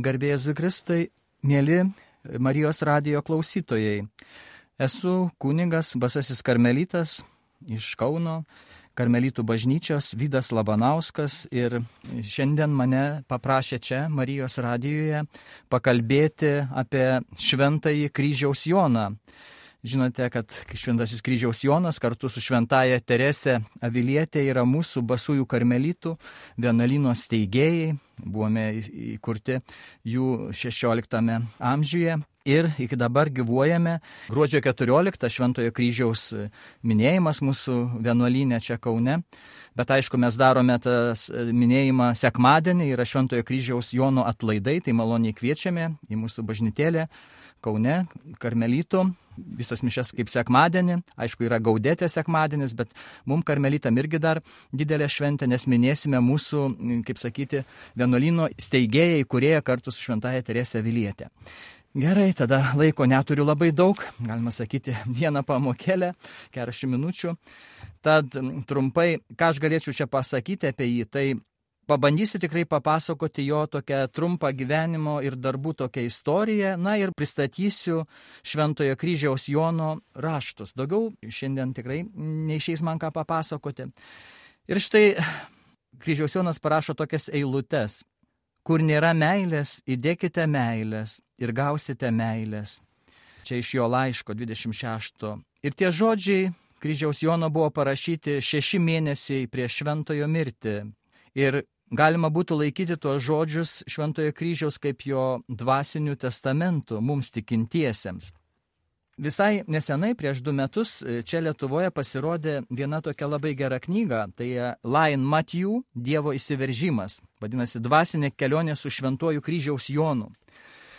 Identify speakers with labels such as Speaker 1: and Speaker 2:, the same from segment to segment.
Speaker 1: Garbėjai Zukristai, mėly Marijos radijo klausytojai. Esu kuningas Basasis Karmelitas iš Kauno, Karmelitų bažnyčios Vydas Labanauskas ir šiandien mane paprašė čia Marijos radijoje pakalbėti apie šventąjį kryžiaus Joną. Žinote, kad Šventasis kryžiaus Jonas kartu su Šventaja Terese Avilietė yra mūsų basųjų karmelitų vienalino steigėjai. Buvome įkurti jų 16 amžiuje ir iki dabar gyvuojame. Gruodžio 14 Šventojo kryžiaus minėjimas mūsų vienuolynė čia Kaune. Bet aišku, mes darome tas minėjimą sekmadienį, yra Šventojo kryžiaus Jono atlaidai, tai maloniai kviečiame į mūsų bažnytėlę Kaune, Karmelytų visas mišes kaip sekmadienį, aišku, yra gaudėtė sekmadienis, bet mums karmelitam irgi dar didelė šventė, nes minėsime mūsų, kaip sakyti, vienuolino steigėjai, kurie kartu su šventaja Teresė Vilietė. Gerai, tada laiko neturiu labai daug, galima sakyti, vieną pamokėlę, keliasdešimt minučių. Tad trumpai, ką aš galėčiau čia pasakyti apie jį, tai Pabandysiu tikrai papasakoti jo tokią trumpą gyvenimo ir darbų tokią istoriją, na ir pristatysiu Šventojo kryžiaus Jono raštus. Daugiau šiandien tikrai neišeis man ką papasakoti. Ir štai kryžiaus Jonas parašo tokias eilutes. Kur nėra meilės, įdėkite meilės ir gausite meilės. Čia iš jo laiško 26. Ir tie žodžiai kryžiaus Jono buvo parašyti šeši mėnesiai prieš šventojo mirtį. Ir Galima būtų laikyti tuos žodžius Šventojo kryžiaus kaip jo dvasinių testamentų mums tikintiesiems. Visai nesenai, prieš du metus, čia Lietuvoje pasirodė viena tokia labai gera knyga, tai Lion Matthew Dievo įsiveržimas, vadinasi Dvasinė kelionė su Šventuoju kryžiaus Jonu.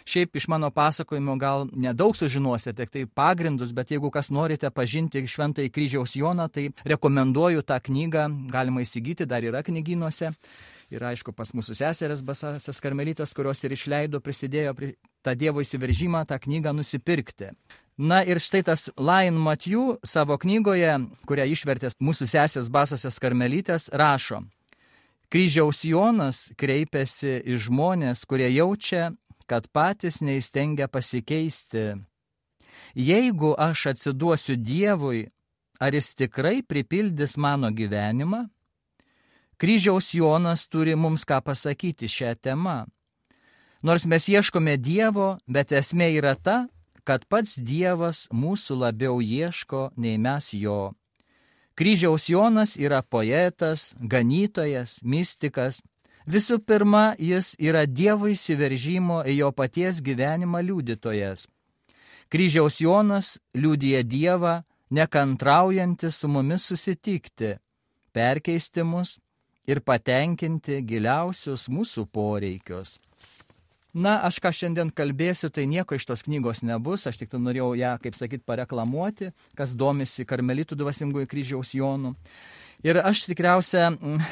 Speaker 1: Šiaip iš mano pasakojimo gal nedaug sužinosite, tik tai pagrindus, bet jeigu kas norite pažinti Šventąjį kryžiaus Joną, tai rekomenduoju tą knygą, galima įsigyti, dar yra knygynuose. Ir aišku, pas mūsų seserės Basasas Karmelitas, kurios ir išleido, prisidėjo prie tą Dievo įsiveržimą, tą knygą nusipirkti. Na ir štai tas Lain Matijų savo knygoje, kurią išvertė mūsų sesės Basasas Karmelytės, rašo. Kryžiaus Jonas kreipiasi į žmonės, kurie jaučia, kad patys neįstengia pasikeisti. Jeigu aš atsiduosiu Dievui, ar jis tikrai pripildys mano gyvenimą? Kryžiaus Jonas turi mums ką pasakyti šią temą. Nors mes ieškome Dievo, bet esmė yra ta, kad pats Dievas mūsų labiau ieško nei mes jo. Kryžiaus Jonas yra poetas, ganytojas, mystikas. Visų pirma, jis yra Dievo įsiveržimo į jo paties gyvenimą liudytojas. Kryžiaus Jonas liūdija Dievą, nekantraujantis su mumis susitikti, perkeisti mus ir patenkinti giliausius mūsų poreikius. Na, aš ką šiandien kalbėsiu, tai nieko iš tos knygos nebus, aš tik norėjau ją, kaip sakyt, pareklamuoti, kas domisi karmelitų dvasingųjų kryžiaus jonų. Ir aš tikriausia mm,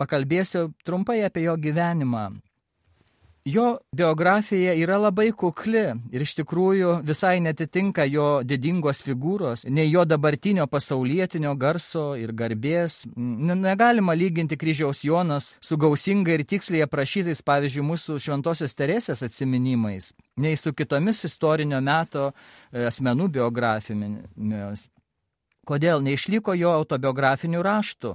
Speaker 1: pakalbėsiu trumpai apie jo gyvenimą, Jo biografija yra labai kukli ir iš tikrųjų visai netitinka jo didingos figūros, nei jo dabartinio pasaulietinio garso ir garbės. Negalima lyginti kryžiaus Jonas su gausingai ir tiksliai aprašytais, pavyzdžiui, mūsų šventosios Teresės atsiminimais, nei su kitomis istorinio meto e, asmenų biografijomis. Kodėl neišliko jo autobiografinių raštų?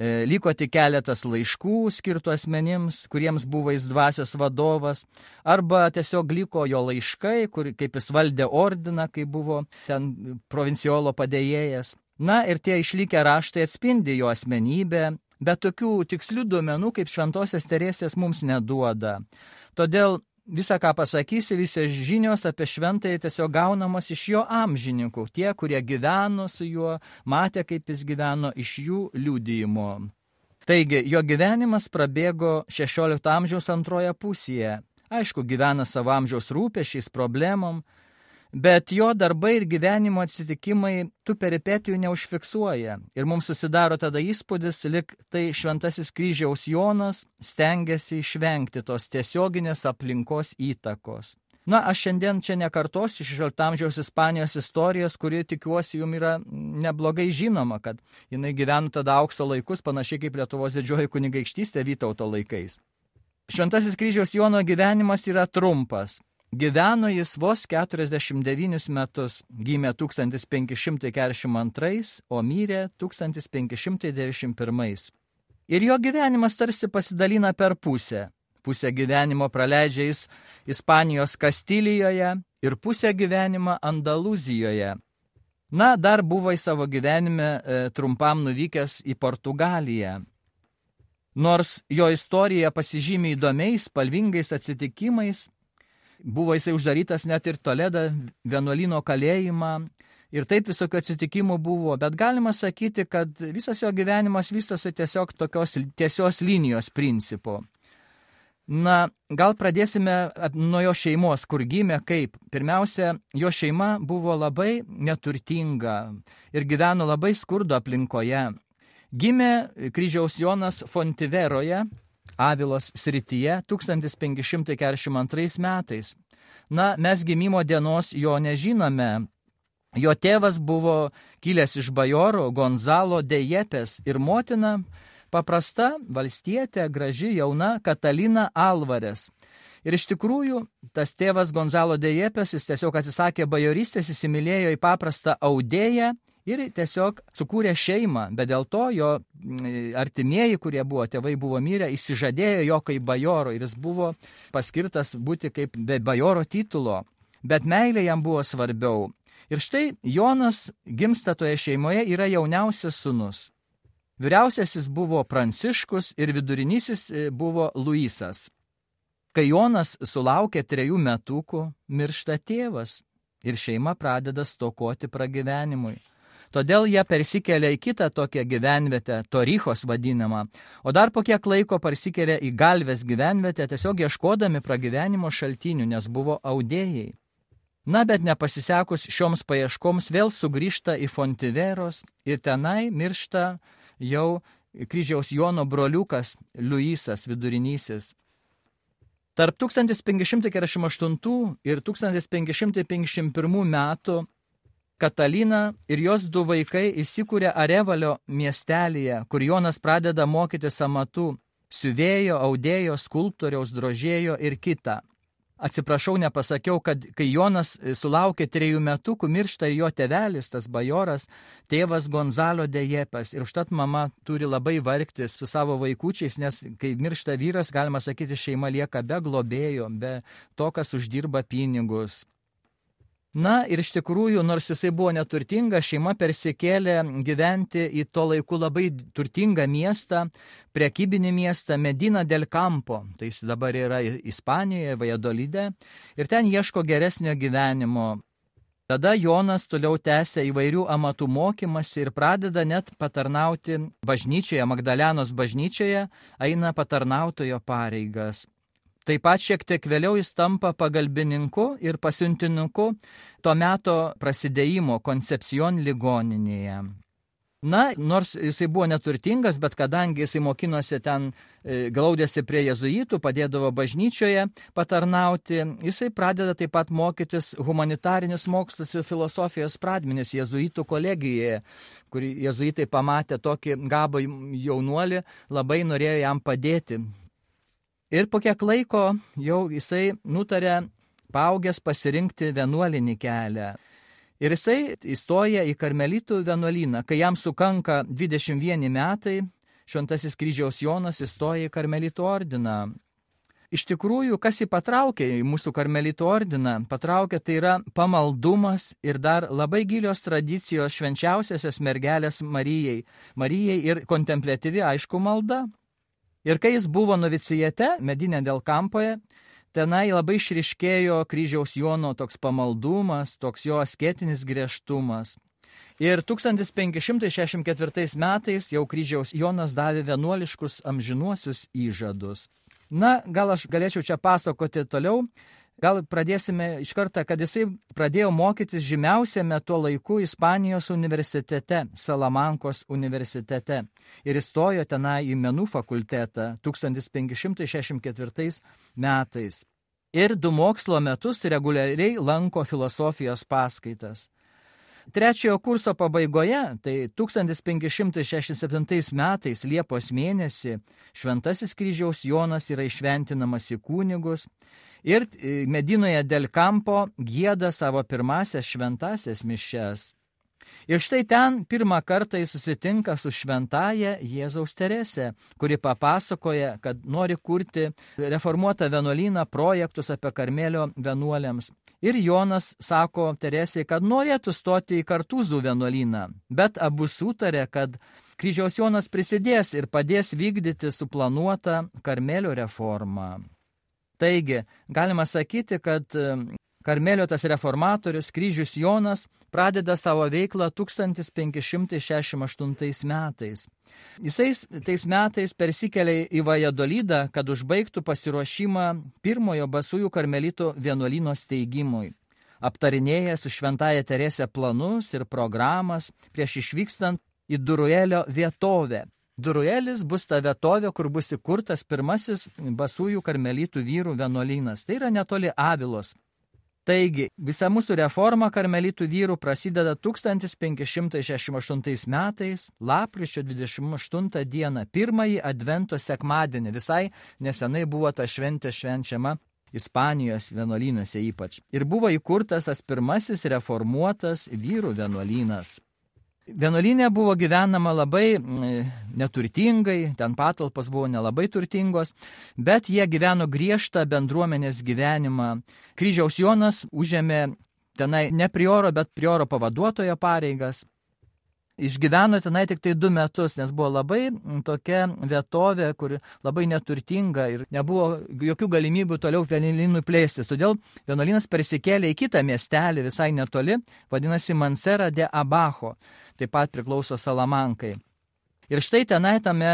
Speaker 1: E, liko tik keletas laiškų skirtų asmenims, kuriems buvo jis dvasios vadovas, arba tiesiog liko jo laiškai, kur, kaip jis valdė ordiną, kai buvo ten provinciolo padėjėjas. Na ir tie išlikę raštai atspindi jo asmenybę, bet tokių tikslių duomenų kaip šventosios teresės mums neduoda. Todėl visą, ką pasakysi, visos žinios apie šventąjį tiesiog gaunamos iš jo amžininkų, tie, kurie gyveno su juo, matė, kaip jis gyveno iš jų liūdėjimo. Taigi, jo gyvenimas prabėgo 16 amžiaus antroje pusėje. Aišku, gyvena savo amžiaus rūpešiais, problemom, bet jo darbai ir gyvenimo atsitikimai tų peripetijų neužfiksuoja. Ir mums susidaro tada įspūdis, lik tai šventasis kryžiaus Jonas stengiasi išvengti tos tiesioginės aplinkos įtakos. Na, aš šiandien čia nekartosiu 16 amžiaus Ispanijos istorijos, kuri tikiuosi jums yra neblogai žinoma, kad jinai gyveno tada aukso laikus, panašiai kaip Lietuvos didžioji kunigaikštystė Vytauto laikais. Šventasis kryžiaus Jono gyvenimas yra trumpas. Gyveno jis vos 49 metus, gimė 1542, o mirė 1591. Ir jo gyvenimas tarsi pasidalina per pusę. Pusę gyvenimo praleidžia jis Ispanijos Kastilijoje ir pusę gyvenimą Andalūzijoje. Na, dar buvo į savo gyvenime e, trumpam nuvykęs į Portugaliją. Nors jo istorija pasižymė įdomiais, spalvingais atsitikimais, buvo jisai uždarytas net ir Toledą vienuolino kalėjimą. Ir taip visokių atsitikimų buvo, bet galima sakyti, kad visas jo gyvenimas vystosi tiesiog tokios tiesios linijos principu. Na, gal pradėsime nuo jo šeimos, kur gimė kaip. Pirmiausia, jo šeima buvo labai neturtinga ir gyveno labai skurdo aplinkoje. Gimė kryžiaus Jonas Fontiveroje, Avilos srityje 1542 metais. Na, mes gimimo dienos jo nežinome. Jo tėvas buvo kilęs iš bajoro Gonzalo de Jepes ir motina paprasta valstietė, graži jauna Katalina Alvarės. Ir iš tikrųjų, tas tėvas Gonzalo de Jepes, jis tiesiog atsisakė bajorystės, įsimylėjo į paprastą audėją ir tiesiog sukūrė šeimą, bet dėl to jo artimieji, kurie buvo, tėvai buvo mirę, įsižadėjo jo kaip bajoro ir jis buvo paskirtas būti kaip be bajoro titulo, bet meilė jam buvo svarbiau. Ir štai Jonas gimsta toje šeimoje yra jauniausias sunus. Vyriausiasis buvo Pranciškus ir vidurinysis e, buvo Luisas. Kai Jonas sulaukė trejų metukų, miršta tėvas ir šeima pradeda stokoti pragyvenimui. Todėl jie persikelia į kitą tokią gyvenvietę, Torichos vadinamą, o dar po kiek laiko persikelia į Galvės gyvenvietę, tiesiog ieškodami pragyvenimo šaltinių, nes buvo audėjai. Na, bet nepasisekus šioms paieškoms vėl sugrįžta į Fontiveros ir tenai miršta jau kryžiaus Jono broliukas Luisas vidurinysis. Tarp 1548 ir 1551 metų Katalina ir jos du vaikai įsikūrė Arevalio miestelėje, kur Jonas pradeda mokytis amatų siuvėjo, audėjo, skulptoriaus, drožėjo ir kitą. Atsiprašau, nepasakiau, kad kai Jonas sulaukė trejų metukų, miršta jo tevelis, tas bajoras, tėvas Gonzalo Dejepas. Ir užtat mama turi labai vargti su savo vaikučiais, nes kai miršta vyras, galima sakyti, šeima lieka be globėjo, be to, kas uždirba pinigus. Na ir iš tikrųjų, nors jisai buvo neturtingas, šeima persikėlė gyventi į to laiku labai turtingą miestą, prekybinį miestą Medina del Campo, tai jis dabar yra Ispanijoje, Vajadolide, ir ten ieško geresnio gyvenimo. Tada Jonas toliau tęsia įvairių amatų mokymasi ir pradeda net patarnauti bažnyčioje, Magdalenos bažnyčioje, eina patarnautojo pareigas. Taip pat šiek tiek vėliau jis tampa pagalbininku ir pasiuntininku to meto prasidėjimo koncepcijon ligoninėje. Na, nors jisai buvo neturtingas, bet kadangi jisai mokinosi ten, e, glaudėsi prie jezuitų, padėdavo bažnyčioje patarnauti, jisai pradeda taip pat mokytis humanitarinius mokslus ir filosofijos pradmenis jezuitų kolegijoje, kur jezuitai pamatė tokį gabą jaunuolį, labai norėjo jam padėti Ir po kiek laiko jau jisai nutarė paaugęs pasirinkti vienuolinį kelią. Ir jisai įstoja į karmelitų vienuolyną. Kai jam sukanka 21 metai, šventasis kryžiaus Jonas įstoja į karmelitų ordiną. Iš tikrųjų, kas jį patraukė į mūsų karmelitų ordiną, patraukė tai yra pamaldumas ir dar labai gilios tradicijos švenčiausiasios mergelės Marijai. Marijai ir kontemplatyvi, aišku, malda. Ir kai jis buvo novicijete, medinė dėl kampoje, tenai labai išriškėjo kryžiaus Jono toks pamaldumas, toks jo asketinis griežtumas. Ir 1564 metais jau kryžiaus Jonas davė vienuoliškus amžinuosius įžadus. Na, gal aš galėčiau čia pasakoti toliau, Gal pradėsime iš karto, kad jisai pradėjo mokytis žymiausiame tuo laiku Ispanijos universitete, Salamankos universitete. Ir įstojo tenai į menų fakultetą 1564 metais. Ir du mokslo metus reguliariai lanko filosofijos paskaitas. Trečiojo kurso pabaigoje, tai 1567 metais Liepos mėnesį, Šventasis kryžiaus Jonas yra išventinamas į kūnigus ir e, Medinoje del Campo gėda savo pirmasias šventasias mišes. Ir štai ten pirmą kartą jis susitinka su šventaja Jėzaus Terese, kuri papasakoja, kad nori kurti reformuotą vienuolyną projektus apie Karmelio vienuoliams. Ir Jonas sako Teresei, kad norėtų stoti į Kartūzų vienuolyną, bet abu sutarė, kad kryžiaus Jonas prisidės ir padės vykdyti suplanuotą Karmelio reformą. Taigi, galima sakyti, kad Karmelio tas reformatorius kryžius Jonas pradeda savo veiklą 1568 metais. Jisai tais metais persikelia į Vajadolydą, kad užbaigtų pasiruošimą pirmojo basųjų karmelito vienuolino steigimui. Aptarinėja su šventaja Teresė planus ir programas prieš išvykstant į Duruelio vietovę. Duruelis bus ta vietovė, kur bus įkurtas pirmasis basųjų karmelitų vyrų vienuolynas. Tai yra netoli Avilos, Taigi, visa mūsų reforma karmelitų vyrų prasideda 1568 metais, lapkričio 28 dieną, pirmąjį advento sekmadienį. Visai nesenai buvo ta šventė švenčiama Ispanijos vienuolynuose ypač. Ir buvo įkurtas tas pirmasis reformuotas vyrų vienuolynas. Vienuolinė buvo gyvenama labai neturtingai, ten patalpos buvo nelabai turtingos, bet jie gyveno griežtą bendruomenės gyvenimą. Kryžiaus Jonas užėmė tenai ne prioro, bet prioro pavaduotojo pareigas išgyveno tenai tik tai du metus, nes buvo labai tokia vietovė, kur labai neturtinga ir nebuvo jokių galimybių toliau vienuolynui plėstis. Todėl vienuolynas persikėlė į kitą miestelį visai netoli, vadinasi Mansera de Abajo, taip pat priklauso Salamankai. Ir štai tenai tame,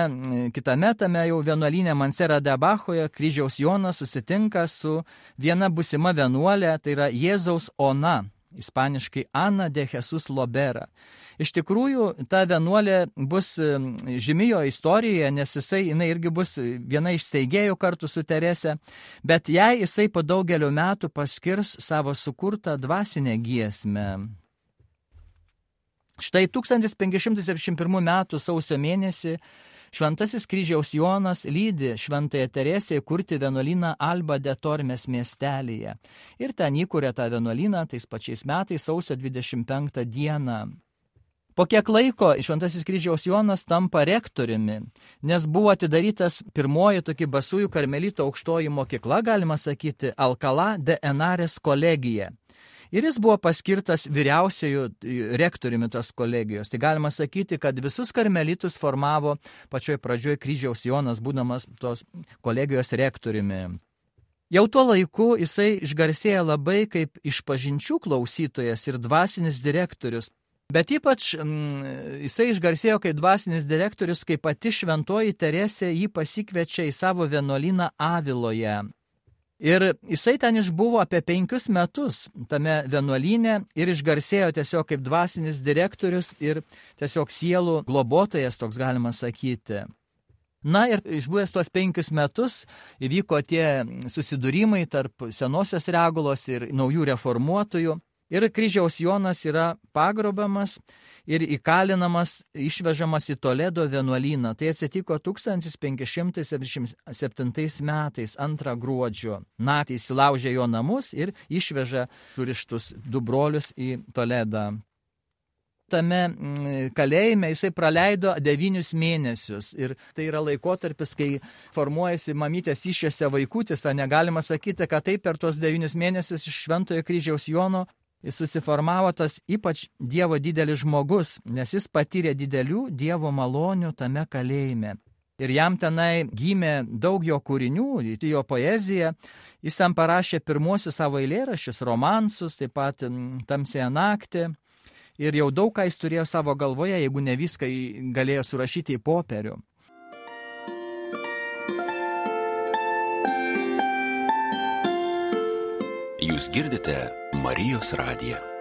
Speaker 1: kitame tame jau vienuolinė Mansera de Abajoje kryžiaus Jonas susitinka su viena busima vienuolė, tai yra Jėzaus Ona, ispaniškai Ana de Jesus Lobera. Iš tikrųjų, ta vienuolė bus žymėjo istorijoje, nes jisai, jinai irgi bus viena iš steigėjų kartu su Terese, bet jai jisai po daugelio metų paskirs savo sukurtą dvasinę giesmę. Štai 1571 m. sausio mėnesį Šventasis kryžiaus Jonas lydi šventąją Teresę kurti vienuolyną Alba de Tormes miestelėje. Ir ten įkūrė tą vienuolyną tais pačiais metais sausio 25 dieną. Po kiek laiko Šventasis kryžiaus Jonas tampa rektoriumi, nes buvo atidarytas pirmoji tokia basųjų karmelito aukštoji mokykla, galima sakyti, Alkala de Enares kolegija. Ir jis buvo paskirtas vyriausiojų rektoriumi tos kolegijos. Tai galima sakyti, kad visus karmelitus formavo pačioj pradžioj kryžiaus Jonas, būdamas tos kolegijos rektoriumi. Jau tuo laiku jisai išgarsėja labai kaip išpažinčių klausytojas ir dvasinis direktorius. Bet ypač mm, jisai išgarsėjo kaip dvasinis direktorius, kai pati šventoji Teresė jį pasikviečia į savo vienuolyną Aviloje. Ir jisai ten išbuvo apie penkius metus tame vienuolyne ir išgarsėjo tiesiog kaip dvasinis direktorius ir tiesiog sielų globotojas, toks galima sakyti. Na ir išbuvęs tuos penkius metus įvyko tie susidūrimai tarp senosios regulos ir naujų reformuotojų. Ir kryžiaus Jonas yra pagrobamas ir įkalinamas, išvežamas į Toledo vienuolyną. Tai atsitiko 1577 metais, antrą gruodžio. Naktį įsilaužė jo namus ir išvežė surištus du brolius į Toledą. Tame mm, kalėjime jisai praleido devynius mėnesius ir tai yra laikotarpis, kai formuojasi mamytės išėse vaikutis, negalima sakyti, kad taip per tuos devynius mėnesius iš Šventojo kryžiaus Jono susiformavo tas ypač Dievo didelis žmogus, nes jis patyrė didelių Dievo malonių tame kalėjime. Ir jam tenai gimė daug jo kūrinių, jo poezija. Jis ten parašė pirmuosius savo eilėraščius, romansus, taip pat tamsėje naktį. Ir jau daug ką jis turėjo savo galvoje, jeigu ne viską galėjo surašyti į popierių.
Speaker 2: Jūs girdite Marijos radiją.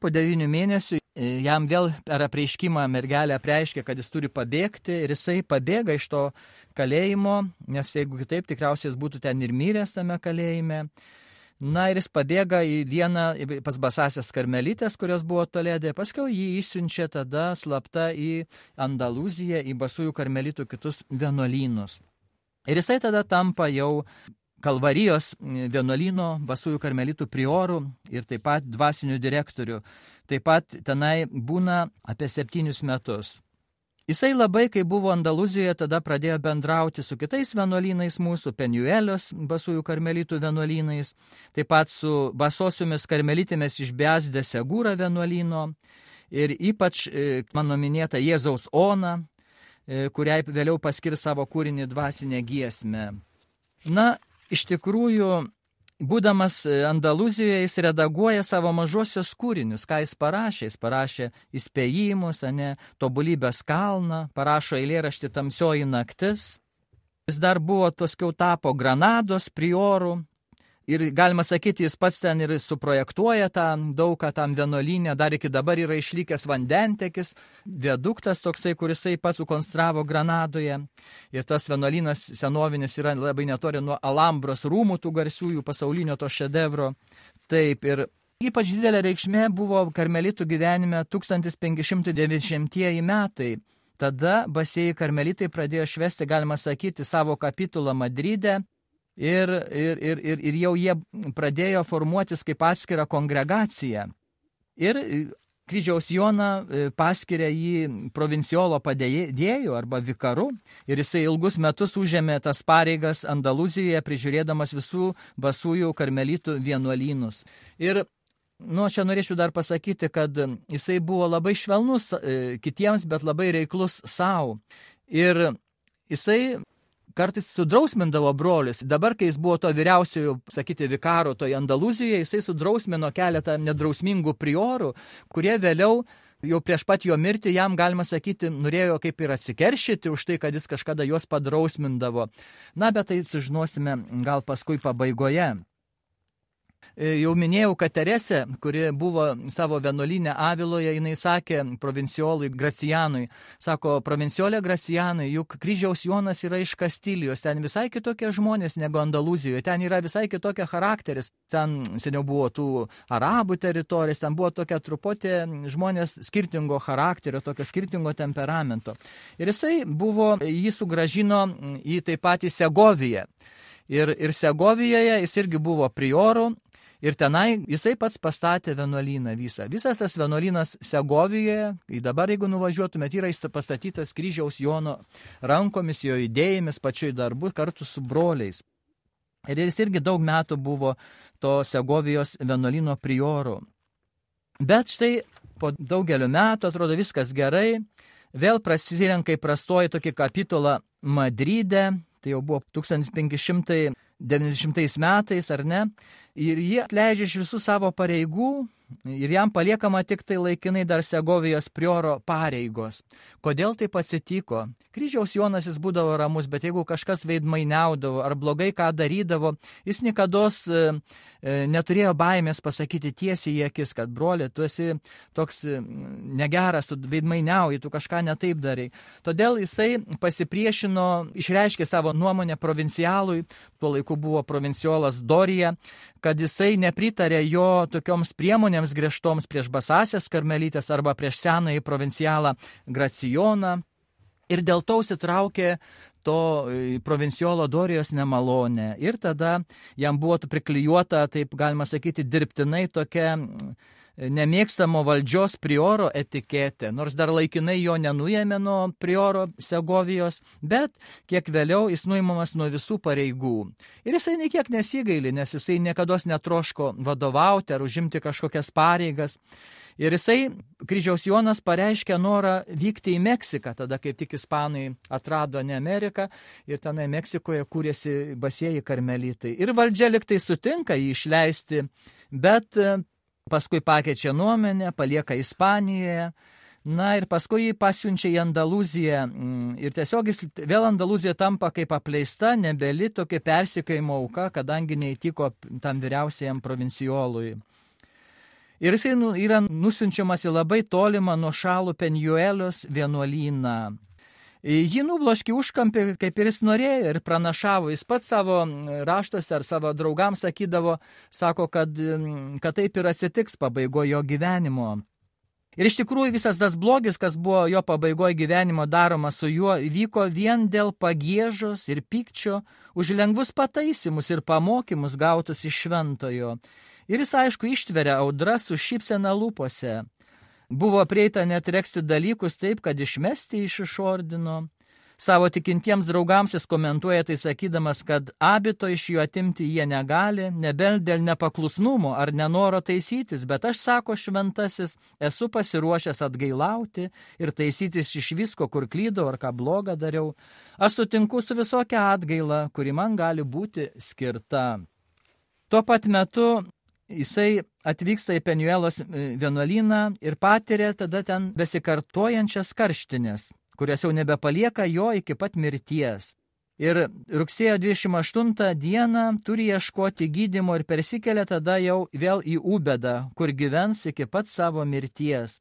Speaker 1: Po devynių mėnesių e, jam vėl per apreiškimą mergelė apreiškė, kad jis turi pabėgti ir jisai pabėga iš to kalėjimo, nes jeigu kitaip tikriausiai jis būtų ten ir myręs tame kalėjime. Na ir jis pabėga į vieną pas basasias karmelytės, kurios buvo tolėdė, paskui jį išsiunčia tada slapta į Andaluziją, į basųjų karmelitų kitus vienuolynus. Ir jisai tada tampa jau Kalvarijos vienuolyno basųjų karmelitų priorų ir taip pat dvasinių direktorių. Taip pat tenai būna apie septynius metus. Jisai labai, kai buvo Andaluzijoje, tada pradėjo bendrauti su kitais vienuolynais mūsų, Penuelios basųjų karmelitų vienuolynais, taip pat su basosiomis karmelitėmis iš Beasdė Segūra vienuolyno ir ypač e, mano minėta Jėzaus Ona, e, kuriai vėliau paskir savo kūrinį dvasinę giesmę. Na, iš tikrųjų, būdamas Andaluzijoje, jis redaguoja savo mažosios kūrinius, ką jis parašė. Jis parašė įspėjimus, ne, tobulybės kalną, parašo eilėraštį tamsioji naktis. Jis dar buvo toskiau tapo Granados priorų. Ir galima sakyti, jis pats ten ir suprojektuoja tą daugą tam vienuolynę, dar iki dabar yra išlikęs vandentekis, viaduktas toksai, kurisai pats sukonstravo Granadoje. Ir tas vienuolynas senovinis yra labai netoli nuo Alambros rūmų, tų garsiųjų pasaulinio to šedevro. Taip, ir ypač didelė reikšmė buvo karmelitų gyvenime 1590 metai. Tada basėjai karmelitai pradėjo švesti, galima sakyti, savo kapitulą Madride ir, ir, ir, ir, ir jau jie pradėjo formuotis kaip atskira kongregacija. Ir kryžiaus Joną paskiria jį provinciolo padėjėjų arba vikaru ir jisai ilgus metus užėmė tas pareigas Andaluzijoje, prižiūrėdamas visų basųjų karmelitų vienuolynus. Ir Nu, aš čia norėčiau dar pasakyti, kad jisai buvo labai švelnus e, kitiems, bet labai reiklus savo. Ir jisai kartais sudrausmindavo brolius. Dabar, kai jis buvo to vyriausiojo, sakyti, vikaro toje Andaluzijoje, jisai sudrausmino keletą nedrausmingų priorų, kurie vėliau jau prieš pat jo mirtį jam, galima sakyti, norėjo kaip ir atsikeršyti už tai, kad jis kažkada juos padrausmindavo. Na, bet tai sužinosime gal paskui pabaigoje. Jau minėjau, kad Teresė, kuri buvo savo vienuolinė Aviloje, jinai sakė provinciolui Gracijanui, sako, provinciolė Gracijanai, juk kryžiaus Jonas yra iš Kastilijos, ten visai kitokie žmonės negu Andaluzijoje, ten yra visai kitokia charakteris, ten seniau buvo tų arabų teritorijas, ten buvo tokia truputė žmonės skirtingo charakterio, tokio skirtingo temperamento. Ir jisai buvo, jį sugražino į taip pat į Segoviją. Ir, ir Segovijoje jis irgi buvo prioru ir tenai jisai pats pastatė vienuolyną visą. Visas tas vienuolynas Segovijoje, dabar jeigu nuvažiuotumėt, yra pastatytas kryžiaus Jono rankomis, jo idėjomis, pačioj darbu kartu su broliais. Ir jis irgi daug metų buvo to Segovijos vienuolino prioru. Bet štai po daugelio metų atrodo viskas gerai, vėl prasirenka įprastoji tokį kapitulą Madryde, tai jau buvo 1590 metais, ar ne, ir jie atleidžia iš visų savo pareigų ir jam paliekama tik tai laikinai dar Segovijos prioro pareigos. Kodėl taip atsitiko? Kryžiaus Jonas jis būdavo ramus, bet jeigu kažkas veidmainiaudavo ar blogai ką darydavo, jis niekada e, e, neturėjo baimės pasakyti tiesiai į akis, kad broli, tu esi toks e, negeras, tu veidmainiauji, tu kažką netaip darai. Todėl jisai pasipriešino, išreiškė savo nuomonę provincialui, tuo laiku buvo provinciolas Dorija, kad jisai nepritarė jo tokioms priemonėms griežtoms prieš basasias karmelytės arba prieš senąjį provincialą Gracijoną ir dėl to užsitraukė to e, provinciolo Dorijos nemalonę. Ir tada jam buvo priklijuota, taip galima sakyti, dirbtinai tokia nemėgstamo valdžios prioro etiketė, nors dar laikinai jo nenuėmė nuo prioro Segovijos, bet kiek vėliau jis nuimamas nuo visų pareigų. Ir jisai niekiek nesigaili, nes jisai niekada netroško vadovauti ar užimti kažkokias pareigas. Ir jisai, kryžiaus Jonas, pareiškė norą vykti į Meksiką, tada kaip tik ispanai atrado ne Ameriką ir tenai Meksikoje kūrėsi basieji karmelitai. Ir valdžia liktai sutinka jį išleisti, bet paskui pakeičia nuomenę, palieka Ispanijoje, na ir paskui jį pasiunčia į Andaluziją mm, ir tiesiog jis vėl Andaluzija tampa kaip apleista, nebeli tokia persikaimo auka, kadangi neįtiko tam vyriausiajam provincijolui. Ir jisai nu, yra nusiunčiamas į labai tolimą nuo šalų Penjuelios vienuolyną. Jį nubloškė užkampį, kaip ir jis norėjo ir pranašavo. Jis pats savo raštuose ar savo draugams sakydavo, sako, kad, kad taip ir atsitiks pabaigojo gyvenimo. Ir iš tikrųjų visas tas blogis, kas buvo jo pabaigoje gyvenimo daroma su juo, vyko vien dėl pagėžos ir pykčio už lengvus pataisimus ir pamokymus gautus iš šventojo. Ir jis aišku ištveria audrą su šypsena lūpose. Buvo prieita net reksti dalykus taip, kad išmesti iš išordino. Savo tikintiems draugams jis komentuoja tai sakydamas, kad abito iš jų atimti jie negali, nebent dėl nepaklusnumo ar nenoro taisytis, bet aš, sako šventasis, esu pasiruošęs atgailauti ir taisytis iš visko, kur klydau ar ką blogą dariau. Aš sutinku su visokia atgaila, kuri man gali būti skirta. Tuo pat metu jisai atvyksta į Penuelos e, vienuolyną ir patiria tada ten besikartojančias karštinės, kurias jau nebepalieka jo iki pat mirties. Ir rugsėjo 28 dieną turi ieškoti gydimo ir persikelia tada jau vėl į Ubedą, kur gyvens iki pat savo mirties.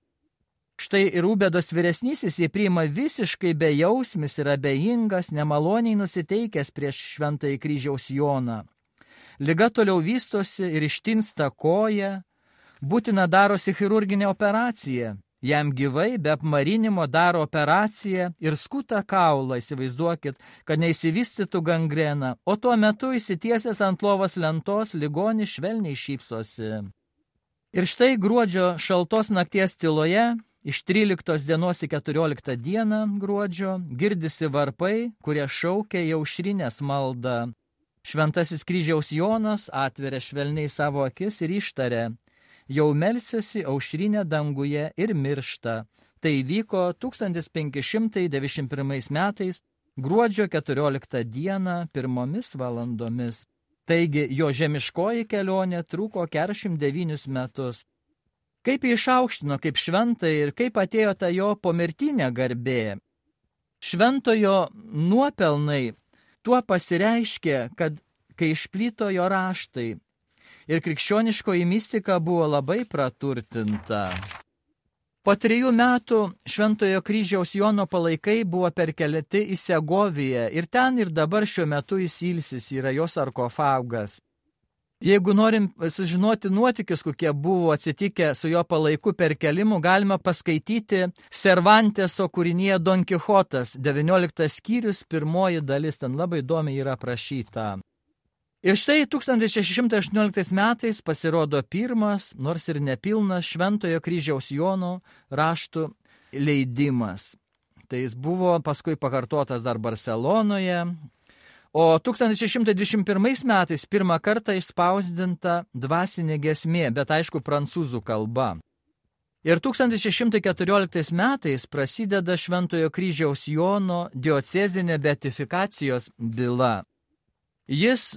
Speaker 1: Štai ir Ubedos vyresnysis jį priima visiškai bejausmis ir abejingas, nemaloniai nusiteikęs prieš šventąjį kryžiaus Joną. Liga toliau vystosi ir ištinsta koja, būtina darosi chirurginė operacija. Jam gyvai be apmarinimo daro operaciją ir skuta kaulą, įsivaizduokit, kad neįsivystytų gangrena, o tuo metu įsitiesęs ant lovos lentos ligonis švelniai šypsosi. Ir štai gruodžio šaltos nakties tyloje Iš 13 dienos į 14 dieną gruodžio girdisi varpai, kurie šaukia jau šrinės maldą. Šventasis kryžiaus Jonas atveria švelniai savo akis ir ištarė, jau melsiuosi aušrinę danguje ir miršta. Tai vyko 1591 metais, gruodžio 14 dieną, pirmomis valandomis. Taigi jo žemiškoji kelionė truko 49 metus. Kaip jį išaukštino kaip šventai ir kaip atėjo ta jo pomirtinė garbė. Šventojo nuopelnai Tuo pasireiškė, kad kai išplito jo raštai ir krikščioniškoji mistika buvo labai praturtinta. Po trijų metų Šventojo kryžiaus Jono palaikai buvo perkelti į Segoviją ir ten ir dabar šiuo metu įsilsis yra jo sarkofagas. Jeigu norim sužinoti nuotikius, kokie buvo atsitikę su jo palaiku per kelimu, galima paskaityti Cervanteso kūrinyje Don Quixotas, 19 skyrius, pirmoji dalis, ten labai įdomiai yra aprašyta. Ir štai 1618 metais pasirodo pirmas, nors ir nepilnas, Šventojo kryžiaus Jono raštų leidimas. Tai jis buvo paskui pakartotas dar Barcelonoje, o 1621 metais pirmą kartą išspausdinta dvasinė gesmė, bet aišku prancūzų kalba. Ir 1614 metais prasideda Šventojo kryžiaus Jono diocezinė beatifikacijos byla. Jis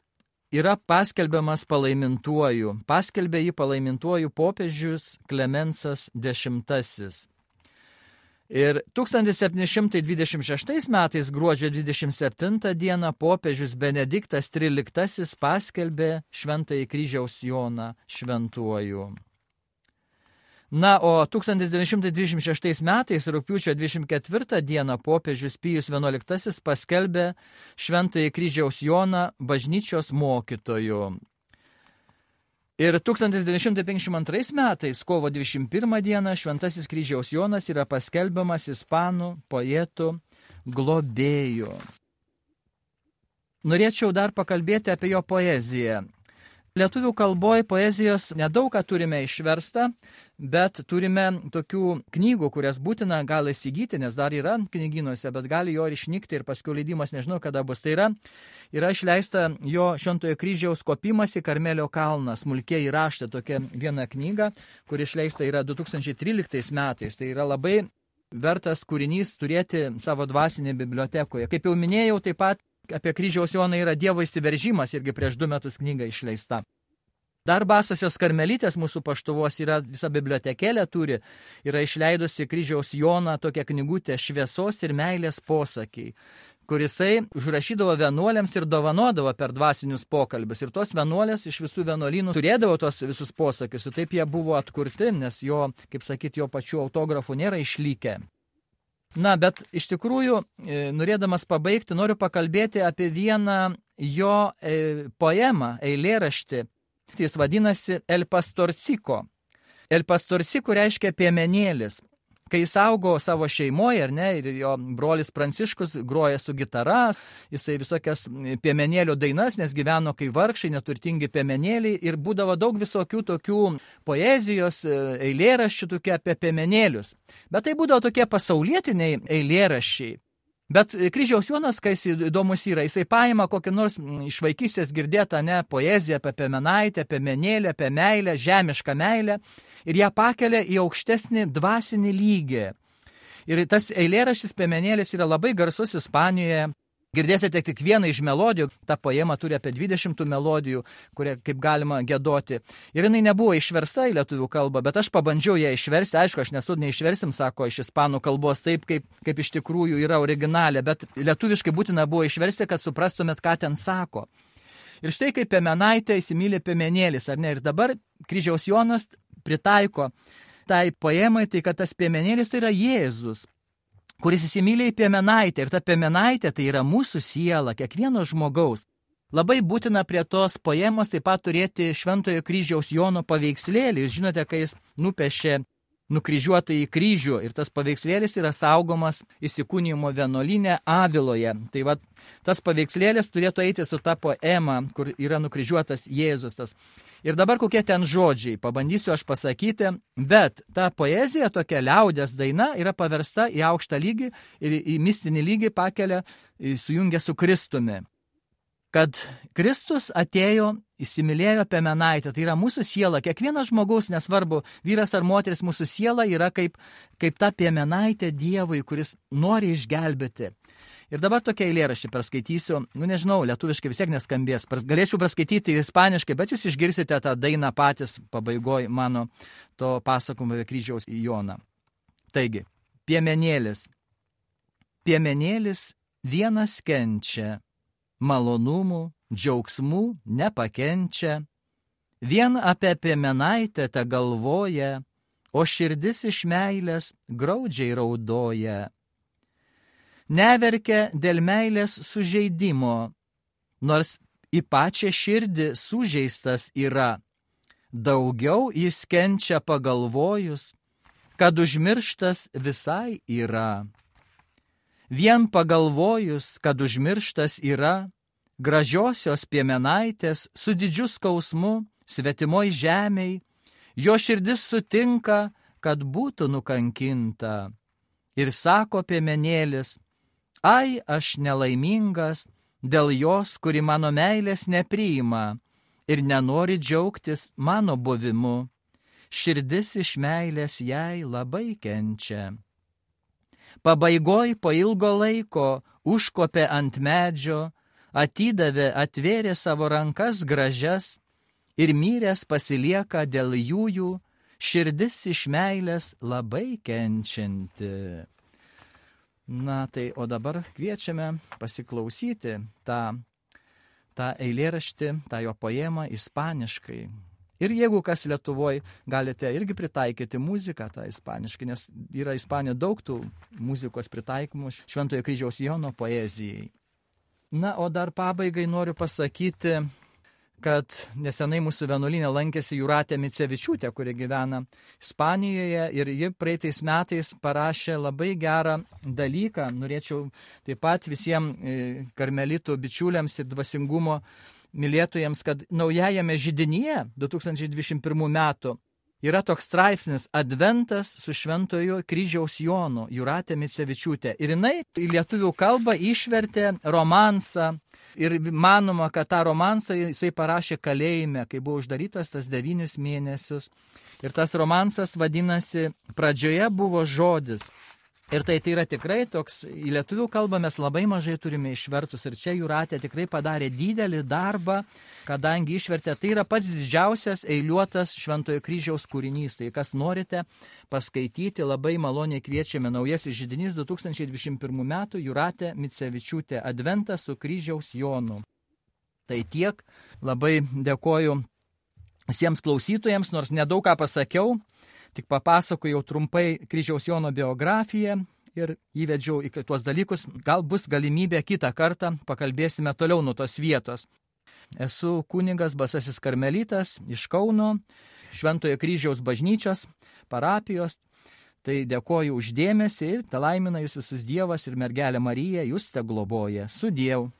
Speaker 1: yra paskelbiamas palaimintuoju. Paskelbė jį palaimintuoju popiežius Klemensas X. Ir 1726 metais gruodžio 27 dieną popiežius Benediktas XIII paskelbė Šventąjį kryžiaus Joną šventuoju. Na, o 1926 metais, rūpiučio 24 dieną, popiežius Pijus XI paskelbė Šventąjį kryžiaus Joną bažnyčios mokytoju. Ir 1952 metais, kovo 21 dieną, Šventasis kryžiaus Jonas yra paskelbiamas ispanų poetų globėjų. Norėčiau dar pakalbėti apie jo poeziją. Lietuvių kalboje poezijos nedaug turime išversta, bet turime tokių knygų, kurias būtina gal įsigyti, nes dar yra knyginuose, bet gali jo ir išnykti ir paskui leidimas nežinau kada bus. Tai yra, yra išleista jo Šventojo kryžiaus kopimas į Karmelio kalną, smulkiai įraštą tokia viena knyga, kuri išleista yra 2013 metais. Tai yra labai vertas kūrinys turėti savo dvasinėje bibliotekoje. Kaip jau minėjau, taip pat apie kryžiaus Joną yra Dievo įsiveržimas, irgi prieš du metus knyga išleista. Dar Basasios karmelitės mūsų paštuvos yra visa bibliotekėlė turi, yra išleidusi kryžiaus Joną tokią knygutę šviesos ir meilės posakiai, kurisai užrašydavo vienuoliams ir dovanodavo per dvasinius pokalbius. Ir tos vienuolės iš visų vienuolynų turėdavo tos visus posakius. Ir taip jie buvo atkurti, nes jo, kaip sakyti, jo pačių autografų nėra išlikę. Na, bet iš tikrųjų, e, norėdamas pabaigti, noriu pakalbėti apie vieną jo e, poemą, eilėraštį. Jis vadinasi El Pastorciko. El Pastorciko reiškia piemenėlis kai jis augo savo šeimoje, ar ne, ir jo brolis Pranciškus groja su gitara, jisai visokias piemenėlių dainas, nes gyveno kai vargšai, neturtingi piemenėliai ir būdavo daug visokių tokių poezijos, e, eilėraščių tokie apie piemenėlius. Bet tai būdavo tokie pasaulietiniai eilėraščiai. Bet kryžiaus Jonas, kai jis įdomus yra, jisai paima kokį nors iš vaikystės girdėtą ne poeziją apie pemenaitę, apie menėlę, apie meilę, žemišką meilę ir ją pakelia į aukštesnį dvasinį lygį. Ir tas eilėraštis pemenėlis yra labai garsus Ispanijoje, Girdėsite tik vieną iš melodijų, ta poema turi apie 20 melodijų, kurie kaip galima gėdoti. Ir jinai nebuvo išversta į lietuvių kalbą, bet aš pabandžiau ją išversti, aišku, aš nesu neišversim, sako, iš ispanų kalbos taip, kaip, kaip iš tikrųjų yra originalė, bet lietuviškai būtina buvo išversti, kad suprastumėt, ką ten sako. Ir štai kaip pemenaitė įsimylė pemenėlis, ar ne? Ir dabar kryžiaus Jonas pritaiko tai poemai, tai kad tas piemenėlis tai yra Jėzus kuris įsimylė į piemenaitę ir ta piemenaitė tai yra mūsų siela, kiekvieno žmogaus. Labai būtina prie tos poemos taip pat turėti Šventojo kryžiaus Jono paveikslėlį. Jūs žinote, kai jis nupešė nukryžiuotą į kryžių ir tas paveikslėlis yra saugomas įsikūnymo vienolinė Aviloje. Tai va, tas paveikslėlis turėtų eiti su ta poema, kur yra nukryžiuotas Jėzus. Tas. Ir dabar kokie ten žodžiai, pabandysiu aš pasakyti, bet ta poezija, tokia liaudės daina, yra paversta į aukštą lygį ir į mistinį lygį pakelia, sujungia su Kristumi kad Kristus atėjo, įsimylėjo pemenaitę, tai yra mūsų siela, kiekvienas žmogaus, nesvarbu, vyras ar moteris, mūsų siela yra kaip, kaip ta pemenaitė Dievui, kuris nori išgelbėti. Ir dabar tokia eilėraštį perskaitysiu, nu nežinau, lietuviškai vis tiek neskambės, galėčiau perskaityti ispaniškai, bet jūs išgirsite tą dainą patys pabaigoj mano to pasakomo apie kryžiaus Joną. Taigi, piemenėlis. Piemenėlis vienas kenčia, malonumų, džiaugsmų nepakenčia, vien apie piemenaitę te galvoja, o širdis iš meilės graudžiai raudoja. Neverkia dėl meilės sužeidimo, nors į pačią širdį sužeistas yra. Daugiau jis kenčia pagalvojus, kad užmirštas visai yra. Vien pagalvojus, kad užmirštas yra, gražiosios piemenaitės su didžiu skausmu svetimoj žemiai, jo širdis sutinka, kad būtų nukankinta. Ir sako piemenėlis, ai aš nelaimingas dėl jos, kuri mano meilės nepriima ir nenori džiaugtis mano buvimu. Širdis iš meilės jai labai kenčia. Pabaigoj po ilgo laiko užkopė ant medžio, atidavė, atvėrė savo rankas gražias ir myrės pasilieka dėl jųjų, širdis iš meilės labai kenčianti. Na tai, o dabar kviečiame pasiklausyti tą, tą eilėraštį, tą jo poemą ispaniškai. Ir jeigu kas Lietuvoje, galite irgi pritaikyti muziką tą ispaniškai, nes yra Ispanijoje daug tų muzikos pritaikymų Šventojo kryžiaus Jono poezijai. Na, o dar pabaigai noriu pasakyti, kad nesenai mūsų vienuolinė lankėsi Juratė Micevičiūtė, kuri gyvena Ispanijoje ir ji praeitais metais parašė labai gerą dalyką. Norėčiau taip pat visiems karmelitų bičiuliams ir dvasingumo mylėtojams, kad naujajame židinyje 2021 metų yra toks straipsnis Adventas su šventojo kryžiaus Jonu, Juratė Micevičiūtė. Ir jinai į lietuvių kalbą išvertė romansą. Ir manoma, kad tą romansą jisai parašė kalėjime, kai buvo uždarytas tas devynis mėnesius. Ir tas romansas vadinasi, pradžioje buvo žodis, Ir tai, tai yra tikrai toks, į lietuvių kalbą mes labai mažai turime išvertus ir čia Juratė tikrai padarė didelį darbą, kadangi išvertė, tai yra pats didžiausias eiliuotas Šventojo kryžiaus kūrinys. Tai kas norite paskaityti, labai maloniai kviečiame naujasis žydinys 2021 metų Juratė Micevičiūtė Adventas su kryžiaus Jonu. Tai tiek, labai dėkoju visiems klausytojams, nors nedaug ką pasakiau, tik papasakojau trumpai kryžiaus Jono biografiją ir įvedžiau į tuos dalykus. Gal bus galimybė kitą kartą, pakalbėsime toliau nuo tos vietos. Esu kuningas Basasis Karmelitas iš Kauno, Šventojo kryžiaus bažnyčios, parapijos. Tai dėkoju uždėmesi ir te laimina jūs visus Dievas ir mergelė Marija, jūs te globoja. Su Dievu.